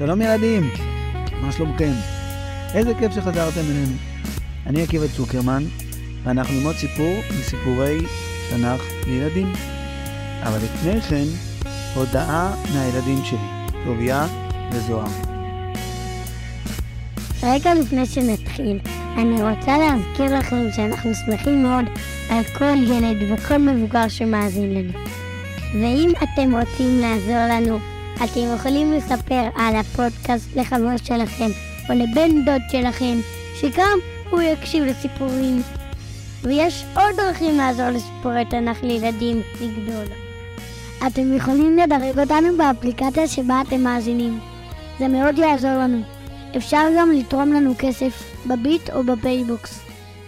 שלום ילדים, מה שלומכם? איזה כיף שחזרתם אלינו. אני עקיבא צוקרמן, ואנחנו ללמוד סיפור מסיפורי תנ"ך לילדים. אבל לפני כן, הודעה מהילדים שלי, טוביה וזוהר. רגע לפני שנתחיל, אני רוצה להזכיר לכם שאנחנו שמחים מאוד על כל ילד וכל מבוגר שמאזין לנו. ואם אתם רוצים לעזור לנו, אתם יכולים לספר על הפודקאסט לחבר שלכם או לבן דוד שלכם, שגם הוא יקשיב לסיפורים. ויש עוד דרכים לעזור לסיפורי תנ"ך לילדים לגדול. אתם יכולים לדרג אותנו באפליקציה שבה אתם מאזינים. זה מאוד יעזור לנו. אפשר גם לתרום לנו כסף בביט או בפייבוקס.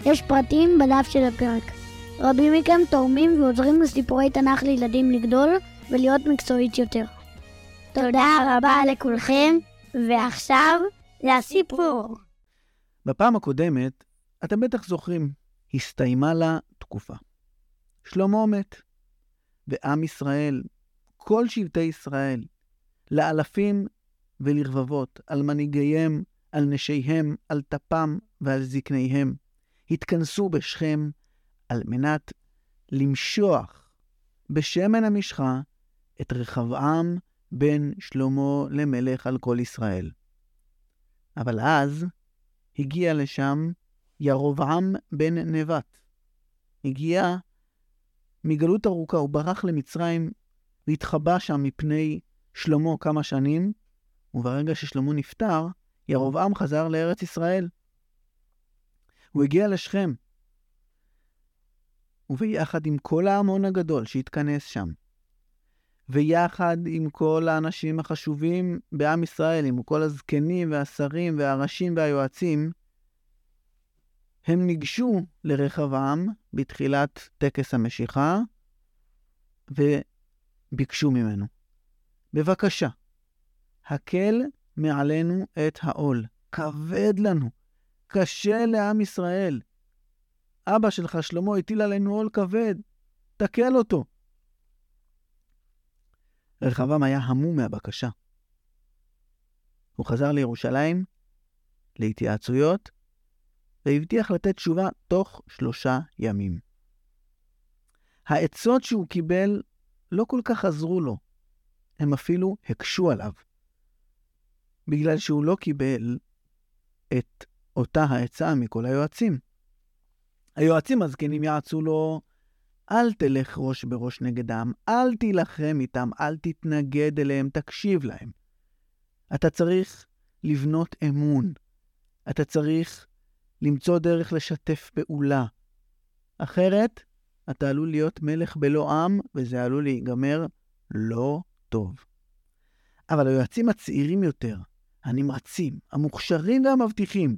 יש פרטים בדף של הפרק. רבים מכם תורמים ועוזרים לסיפורי תנ"ך לילדים לגדול ולהיות מקצועית יותר. תודה רבה לכולכם, ועכשיו לסיפור. בפעם הקודמת, אתם בטח זוכרים, הסתיימה לה תקופה. שלמה מת, ועם ישראל, כל שבטי ישראל, לאלפים ולרבבות, על מנהיגיהם, על נשיהם, על טפם ועל זקניהם, התכנסו בשכם על מנת למשוח בשמן המשחה את רחבעם בן שלמה למלך על כל ישראל. אבל אז הגיע לשם ירבעם בן נבט. הגיע מגלות ארוכה, הוא ברח למצרים והתחבא שם מפני שלמה כמה שנים, וברגע ששלמה נפטר, ירבעם חזר לארץ ישראל. הוא הגיע לשכם, וביחד עם כל ההמון הגדול שהתכנס שם, ויחד עם כל האנשים החשובים בעם ישראל, עם כל הזקנים והשרים והראשים והיועצים, הם ניגשו לרחבעם בתחילת טקס המשיכה וביקשו ממנו, בבקשה, הקל מעלינו את העול, כבד לנו, קשה לעם ישראל. אבא שלך, שלמה, הטיל עלינו עול כבד, תקל אותו. רחבעם היה המום מהבקשה. הוא חזר לירושלים להתייעצויות, והבטיח לתת תשובה תוך שלושה ימים. העצות שהוא קיבל לא כל כך עזרו לו, הם אפילו הקשו עליו, בגלל שהוא לא קיבל את אותה העצה מכל היועצים. היועצים הזקנים יעצו לו, אל תלך ראש בראש נגדם, אל תילחם איתם, אל תתנגד אליהם, תקשיב להם. אתה צריך לבנות אמון. אתה צריך למצוא דרך לשתף פעולה. אחרת, אתה עלול להיות מלך בלא עם, וזה עלול להיגמר לא טוב. אבל היועצים הצעירים יותר, הנמרצים, המוכשרים והמבטיחים,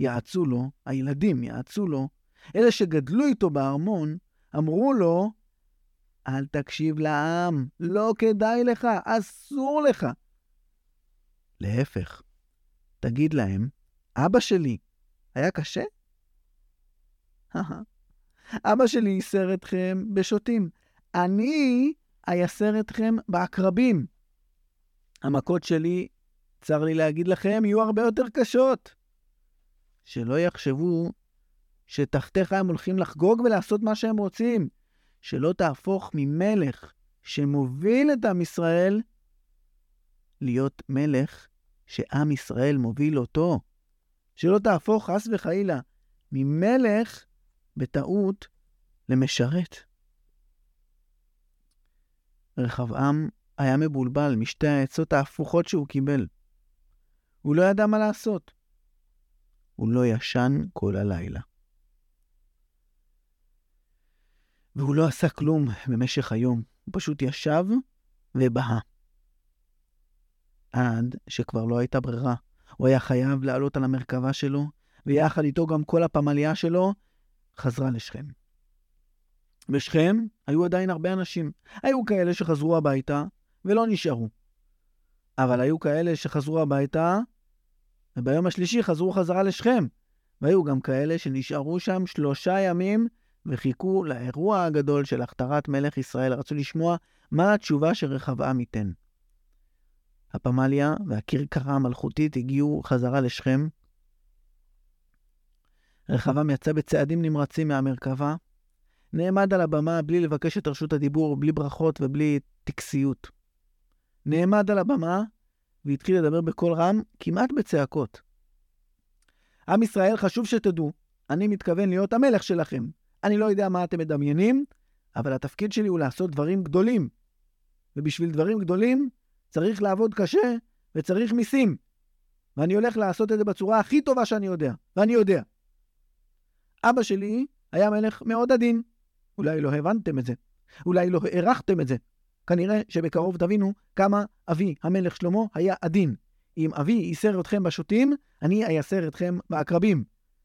יעצו לו, הילדים יעצו לו, אלה שגדלו איתו בארמון, אמרו לו, אל תקשיב לעם, לא כדאי לך, אסור לך. להפך, תגיד להם, אבא שלי היה קשה? אבא שלי ייסר אתכם בשוטים. אני אייסר אתכם בעקרבים. המכות שלי, צר לי להגיד לכם, יהיו הרבה יותר קשות. שלא יחשבו שתחתיך הם הולכים לחגוג ולעשות מה שהם רוצים. שלא תהפוך ממלך שמוביל את עם ישראל להיות מלך שעם ישראל מוביל אותו. שלא תהפוך, חס וחלילה, ממלך בטעות למשרת. רחבעם היה מבולבל משתי העצות ההפוכות שהוא קיבל. הוא לא ידע מה לעשות. הוא לא ישן כל הלילה. והוא לא עשה כלום במשך היום, הוא פשוט ישב ובהה. עד שכבר לא הייתה ברירה. הוא היה חייב לעלות על המרכבה שלו, ויחד איתו גם כל הפמליה שלו חזרה לשכם. בשכם היו עדיין הרבה אנשים. היו כאלה שחזרו הביתה ולא נשארו. אבל היו כאלה שחזרו הביתה, וביום השלישי חזרו חזרה לשכם. והיו גם כאלה שנשארו שם שלושה ימים וחיכו לאירוע הגדול של הכתרת מלך ישראל. רצו לשמוע מה התשובה שרחבעם ייתן. הפמליה והכרכרה המלכותית הגיעו חזרה לשכם. רחבעם יצא בצעדים נמרצים מהמרכבה, נעמד על הבמה בלי לבקש את רשות הדיבור, בלי ברכות ובלי טקסיות. נעמד על הבמה והתחיל לדבר בקול רם, כמעט בצעקות. עם ישראל, חשוב שתדעו, אני מתכוון להיות המלך שלכם. אני לא יודע מה אתם מדמיינים, אבל התפקיד שלי הוא לעשות דברים גדולים. ובשביל דברים גדולים צריך לעבוד קשה וצריך מיסים. ואני הולך לעשות את זה בצורה הכי טובה שאני יודע, ואני יודע. אבא שלי היה מלך מאוד עדין. אולי לא הבנתם את זה. אולי לא הערכתם את זה. כנראה שבקרוב תבינו כמה אבי, המלך שלמה, היה עדין. אם אבי ייסר אתכם בשוטים, אני אייסר אתכם בעקרבים.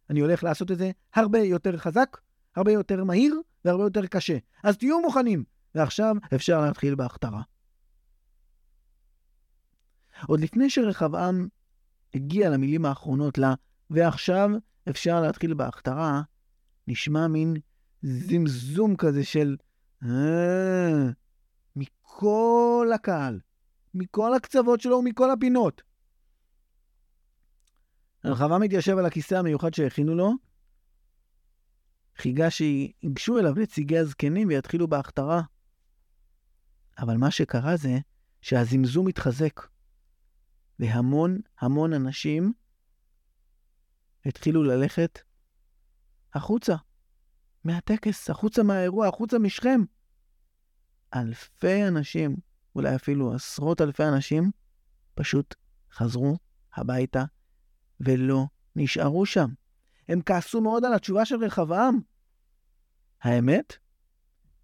אני הולך לעשות את זה הרבה יותר חזק, הרבה יותר מהיר והרבה יותר קשה. אז תהיו מוכנים, ועכשיו אפשר להתחיל בהכתרה. עוד לפני שרחבעם הגיע למילים האחרונות לה, ועכשיו אפשר להתחיל בהכתרה, נשמע מין זמזום כזה של אה, מכל הקהל, מכל הקצוות שלו ומכל הפינות. רחבעם מתיישב על הכיסא המיוחד שהכינו לו, חיגה שיגשו אליו נציגי הזקנים ויתחילו בהכתרה. אבל מה שקרה זה שהזמזום התחזק, והמון המון אנשים התחילו ללכת החוצה, מהטקס, החוצה מהאירוע, החוצה משכם. אלפי אנשים, אולי אפילו עשרות אלפי אנשים, פשוט חזרו הביתה ולא נשארו שם. הם כעסו מאוד על התשובה של רחבעם. האמת,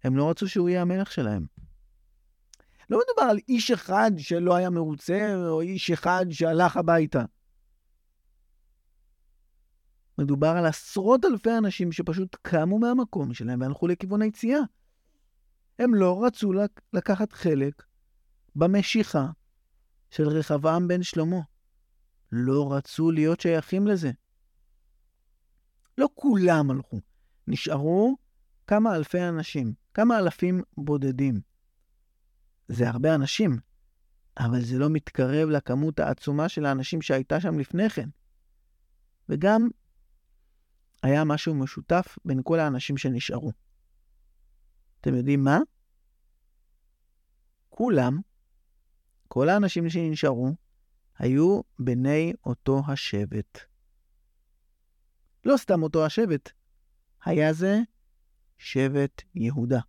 הם לא רצו שהוא יהיה המלך שלהם. לא מדובר על איש אחד שלא היה מרוצה, או איש אחד שהלך הביתה. מדובר על עשרות אלפי אנשים שפשוט קמו מהמקום שלהם והלכו לכיוון היציאה. הם לא רצו לקחת חלק במשיכה של רחבעם בן שלמה. לא רצו להיות שייכים לזה. לא כולם הלכו, נשארו כמה אלפי אנשים, כמה אלפים בודדים. זה הרבה אנשים, אבל זה לא מתקרב לכמות העצומה של האנשים שהייתה שם לפני כן. וגם היה משהו משותף בין כל האנשים שנשארו. אתם יודעים מה? כולם, כל האנשים שנשארו, היו בני אותו השבט. לא סתם אותו השבט, היה זה שבט יהודה.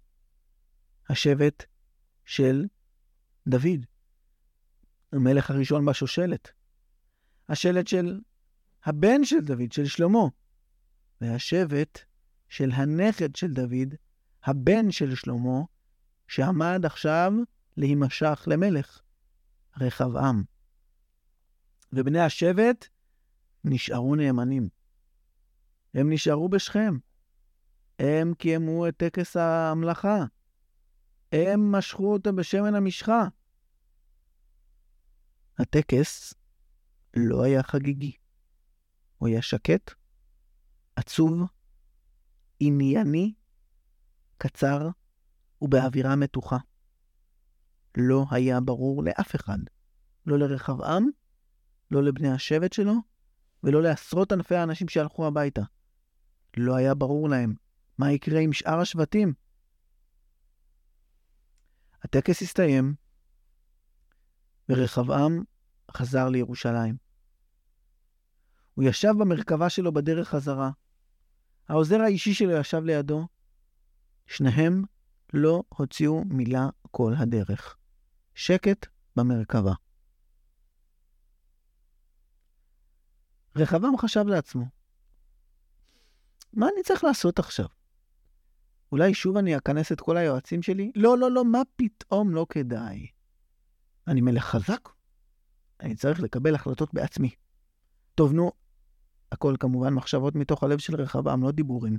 השבט של דוד, המלך הראשון בשושלת. השלט של הבן של דוד, של שלמה. והשבט של הנכד של דוד, הבן של שלמה, שעמד עכשיו להימשך למלך, רחבעם. ובני השבט נשארו נאמנים. הם נשארו בשכם. הם קיימו את טקס המלאכה. הם משכו אותם בשמן המשחה. הטקס לא היה חגיגי. הוא היה שקט, עצוב, ענייני, קצר ובאווירה מתוחה. לא היה ברור לאף אחד, לא לרחבעם, לא לבני השבט שלו, ולא לעשרות אלפי האנשים שהלכו הביתה. לא היה ברור להם מה יקרה עם שאר השבטים. הטקס הסתיים, ורחבעם חזר לירושלים. הוא ישב במרכבה שלו בדרך חזרה. העוזר האישי שלו ישב לידו. שניהם לא הוציאו מילה כל הדרך. שקט במרכבה. רחבעם חשב לעצמו, מה אני צריך לעשות עכשיו? אולי שוב אני אכנס את כל היועצים שלי? לא, לא, לא, מה פתאום לא כדאי? אני מלך חזק? אני צריך לקבל החלטות בעצמי. טוב, נו, הכל כמובן מחשבות מתוך הלב של רחבעם, לא דיבורים.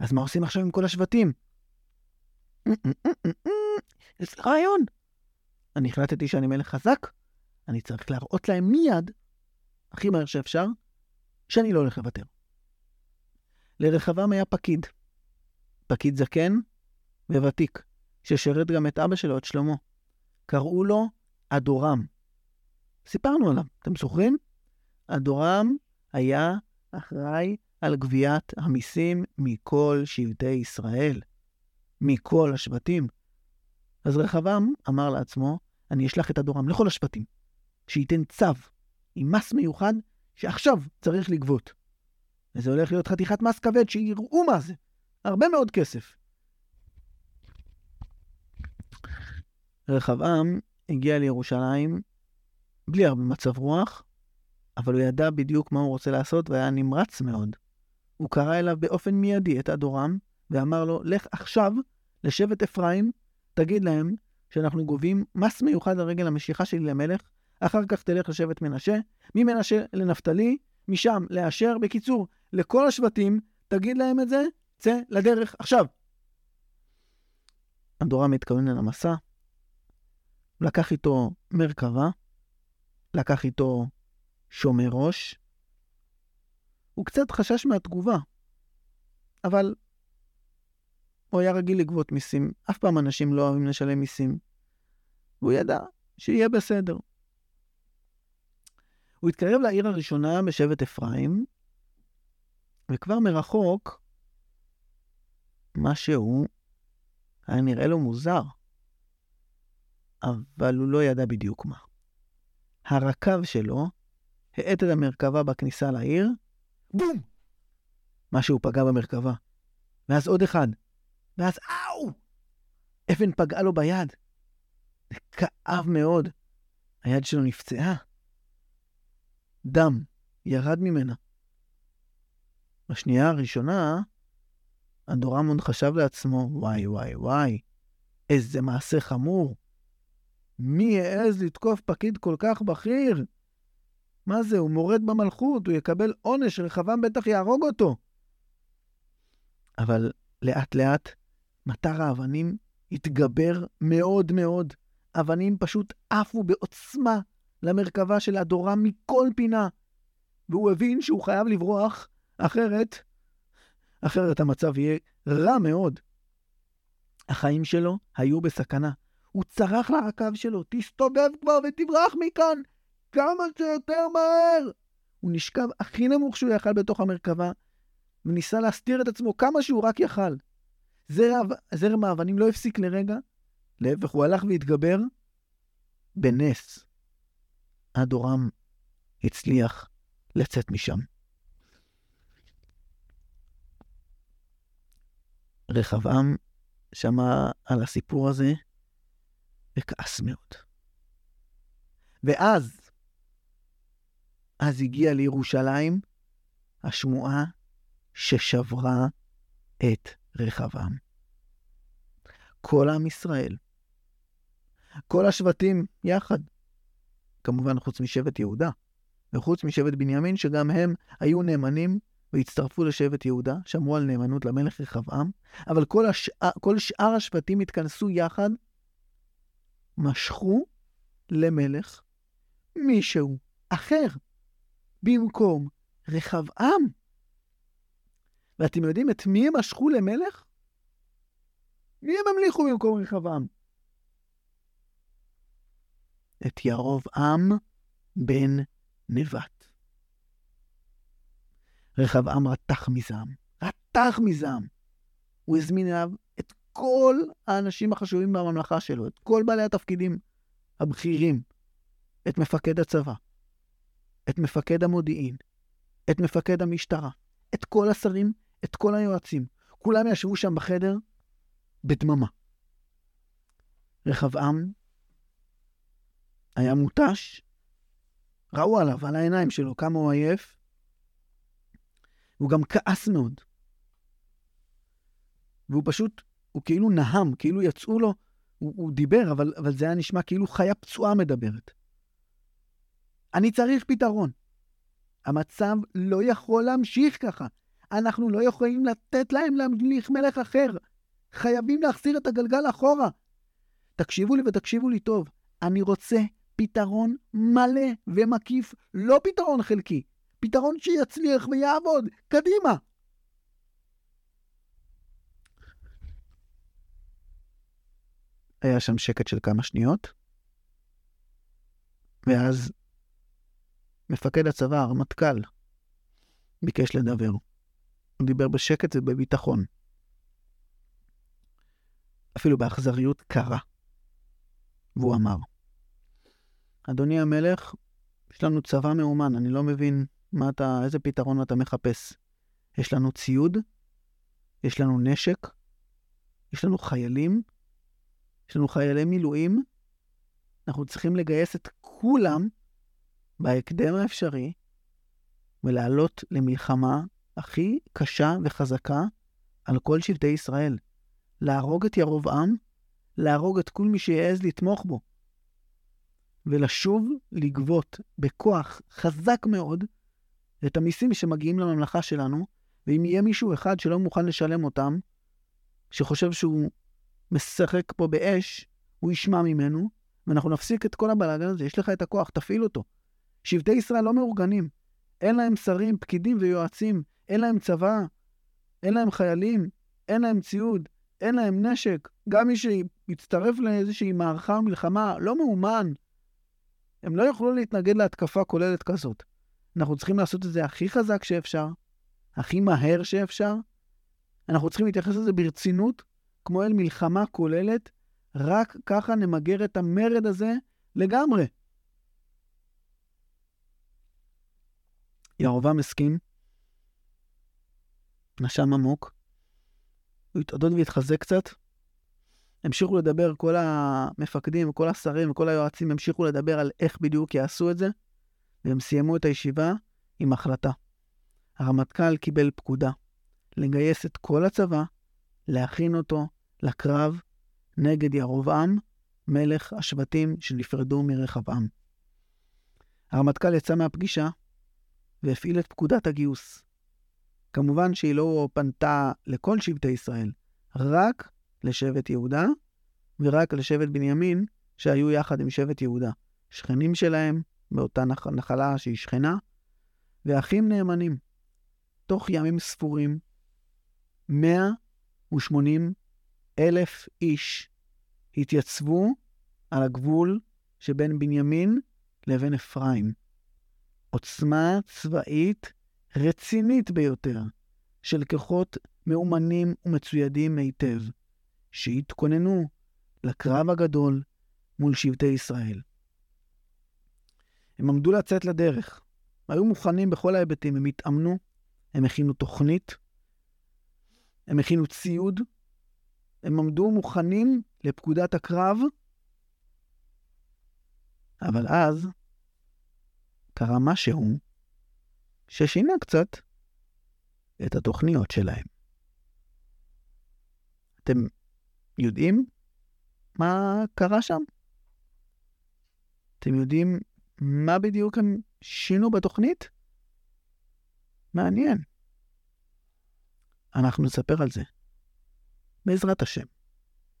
אז מה עושים עכשיו עם כל השבטים? לי רעיון. אני החלטתי שאני מלך חזק, אני צריך להראות להם מיד, הכי מהר שאפשר, שאני לא הולך לוותר. לרחבעם היה פקיד. פקיד זקן וותיק, ששירת גם את אבא שלו, את שלמה. קראו לו אדורם. סיפרנו עליו, אתם זוכרים? אדורם היה אחראי על גביית המיסים מכל שבטי ישראל, מכל השבטים. אז רחבעם אמר לעצמו, אני אשלח את אדורם לכל השבטים, שייתן צו עם מס מיוחד שעכשיו צריך לגבות. וזה הולך להיות חתיכת מס כבד, שיראו מה זה. הרבה מאוד כסף. רחבעם הגיע לירושלים בלי הרבה מצב רוח, אבל הוא ידע בדיוק מה הוא רוצה לעשות והיה נמרץ מאוד. הוא קרא אליו באופן מיידי את אדורם, ואמר לו, לך עכשיו לשבט אפרים, תגיד להם שאנחנו גובים מס מיוחד על רגל המשיכה שלי למלך, אחר כך תלך לשבט מנשה, ממנשה לנפתלי, משם לאשר. בקיצור, לכל השבטים, תגיד להם את זה, צא לדרך עכשיו. אדורם התכוון אל המסע, לקח איתו מרכבה, לקח איתו שומר ראש. הוא קצת חשש מהתגובה, אבל הוא היה רגיל לגבות מיסים. אף פעם אנשים לא אוהבים לשלם מיסים. והוא ידע שיהיה בסדר. הוא התקרב לעיר הראשונה בשבט אפרים, וכבר מרחוק, משהו היה נראה לו מוזר, אבל הוא לא ידע בדיוק מה. הרקב שלו האט את המרכבה בכניסה לעיר, בום! משהו פגע במרכבה. ואז עוד אחד. ואז אאו! אבן פגעה לו ביד. זה כאב מאוד. היד שלו נפצעה. דם ירד ממנה. בשנייה הראשונה, אדורמון חשב לעצמו, וואי, וואי, וואי, איזה מעשה חמור. מי העז לתקוף פקיד כל כך בכיר? מה זה, הוא מורד במלכות, הוא יקבל עונש, רחבעם בטח יהרוג אותו. אבל לאט-לאט מטר האבנים התגבר מאוד מאוד. אבנים פשוט עפו בעוצמה למרכבה של אדורם מכל פינה. והוא הבין שהוא חייב לברוח, אחרת, אחרת המצב יהיה רע מאוד. החיים שלו היו בסכנה. הוא צרח לרכב שלו, תסתובב כבר ותברח מכאן, כמה שיותר מהר. הוא נשכב הכי נמוך שהוא יכל בתוך המרכבה, וניסה להסתיר את עצמו כמה שהוא רק יכל. זרם, זרם האבנים לא הפסיק לרגע, להפך, הוא הלך והתגבר בנס. אדורם הצליח לצאת משם. רחבעם שמע על הסיפור הזה וכעס מאוד. ואז, אז הגיעה לירושלים השמועה ששברה את רחבעם. כל עם ישראל, כל השבטים יחד, כמובן חוץ משבט יהודה, וחוץ משבט בנימין, שגם הם היו נאמנים והצטרפו לשבט יהודה, שמרו על נאמנות למלך רחבעם, אבל כל, השאר, כל שאר השבטים התכנסו יחד, משכו למלך מישהו אחר, במקום רחבעם. ואתם יודעים את מי הם משכו למלך? מי הם המליכו במקום רחבעם? את ירבעם בן נבט. רחבעם רתח מזעם, רתח מזעם. הוא הזמין אליו את כל האנשים החשובים בממלכה שלו, את כל בעלי התפקידים הבכירים, את מפקד הצבא, את מפקד המודיעין, את מפקד המשטרה, את כל השרים, את כל היועצים. כולם ישבו שם בחדר בדממה. רחבעם היה מותש, ראו עליו, על העיניים שלו, כמה הוא עייף, והוא גם כעס מאוד. והוא פשוט, הוא כאילו נהם, כאילו יצאו לו, הוא, הוא דיבר, אבל, אבל זה היה נשמע כאילו חיה פצועה מדברת. אני צריך פתרון. המצב לא יכול להמשיך ככה. אנחנו לא יכולים לתת להם להמליך מלך אחר. חייבים להחזיר את הגלגל אחורה. תקשיבו לי ותקשיבו לי טוב. אני רוצה פתרון מלא ומקיף, לא פתרון חלקי. פתרון שיצליח ויעבוד. קדימה. היה שם שקט של כמה שניות, ואז מפקד הצבא, הרמטכ"ל, ביקש לדבר. הוא דיבר בשקט ובביטחון. אפילו באכזריות קרה. והוא אמר, אדוני המלך, יש לנו צבא מאומן, אני לא מבין מה אתה, איזה פתרון אתה מחפש. יש לנו ציוד, יש לנו נשק, יש לנו חיילים, יש לנו חיילי מילואים, אנחנו צריכים לגייס את כולם בהקדם האפשרי ולעלות למלחמה הכי קשה וחזקה על כל שבטי ישראל. להרוג את ירבעם, להרוג את כל מי שיעז לתמוך בו, ולשוב לגבות בכוח חזק מאוד את המיסים שמגיעים לממלכה שלנו, ואם יהיה מישהו אחד שלא מוכן לשלם אותם, שחושב שהוא משחק פה באש, הוא ישמע ממנו, ואנחנו נפסיק את כל הבלאגן הזה. יש לך את הכוח, תפעיל אותו. שבטי ישראל לא מאורגנים. אין להם שרים, פקידים ויועצים, אין להם צבא, אין להם חיילים, אין להם ציוד, אין להם נשק. גם מי שיצטרף לאיזושהי מערכה או מלחמה לא מאומן. הם לא יוכלו להתנגד להתקפה כוללת כזאת. אנחנו צריכים לעשות את זה הכי חזק שאפשר, הכי מהר שאפשר. אנחנו צריכים להתייחס לזה ברצינות, כמו אל מלחמה כוללת. רק ככה נמגר את המרד הזה לגמרי. ירובעם הסכים, נשם עמוק, הוא התעודד והתחזק קצת. המשיכו לדבר, כל המפקדים וכל השרים וכל היועצים המשיכו לדבר על איך בדיוק יעשו את זה, והם סיימו את הישיבה עם החלטה. הרמטכ"ל קיבל פקודה לגייס את כל הצבא, להכין אותו לקרב נגד ירבעם, מלך השבטים שנפרדו מרחבעם. הרמטכ"ל יצא מהפגישה והפעיל את פקודת הגיוס. כמובן שהיא לא פנתה לכל שבטי ישראל, רק לשבט יהודה ורק לשבט בנימין, שהיו יחד עם שבט יהודה. שכנים שלהם באותה נח... נחלה שהיא שכנה, ואחים נאמנים. תוך ימים ספורים, 180 אלף איש התייצבו על הגבול שבין בנימין לבין אפרים. עוצמה צבאית רצינית ביותר של כוחות מאומנים ומצוידים היטב, שהתכוננו לקרב הגדול מול שבטי ישראל. הם עמדו לצאת לדרך, היו מוכנים בכל ההיבטים, הם התאמנו, הם הכינו תוכנית, הם הכינו ציוד, הם עמדו מוכנים לפקודת הקרב, אבל אז קרה משהו ששינה קצת את התוכניות שלהם. אתם יודעים מה קרה שם? אתם יודעים מה בדיוק הם שינו בתוכנית? מעניין. אנחנו נספר על זה, בעזרת השם,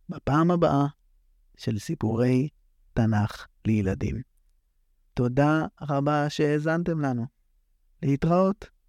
בפעם הבאה של סיפורי תנ"ך לילדים. תודה רבה שהאזנתם לנו. להתראות.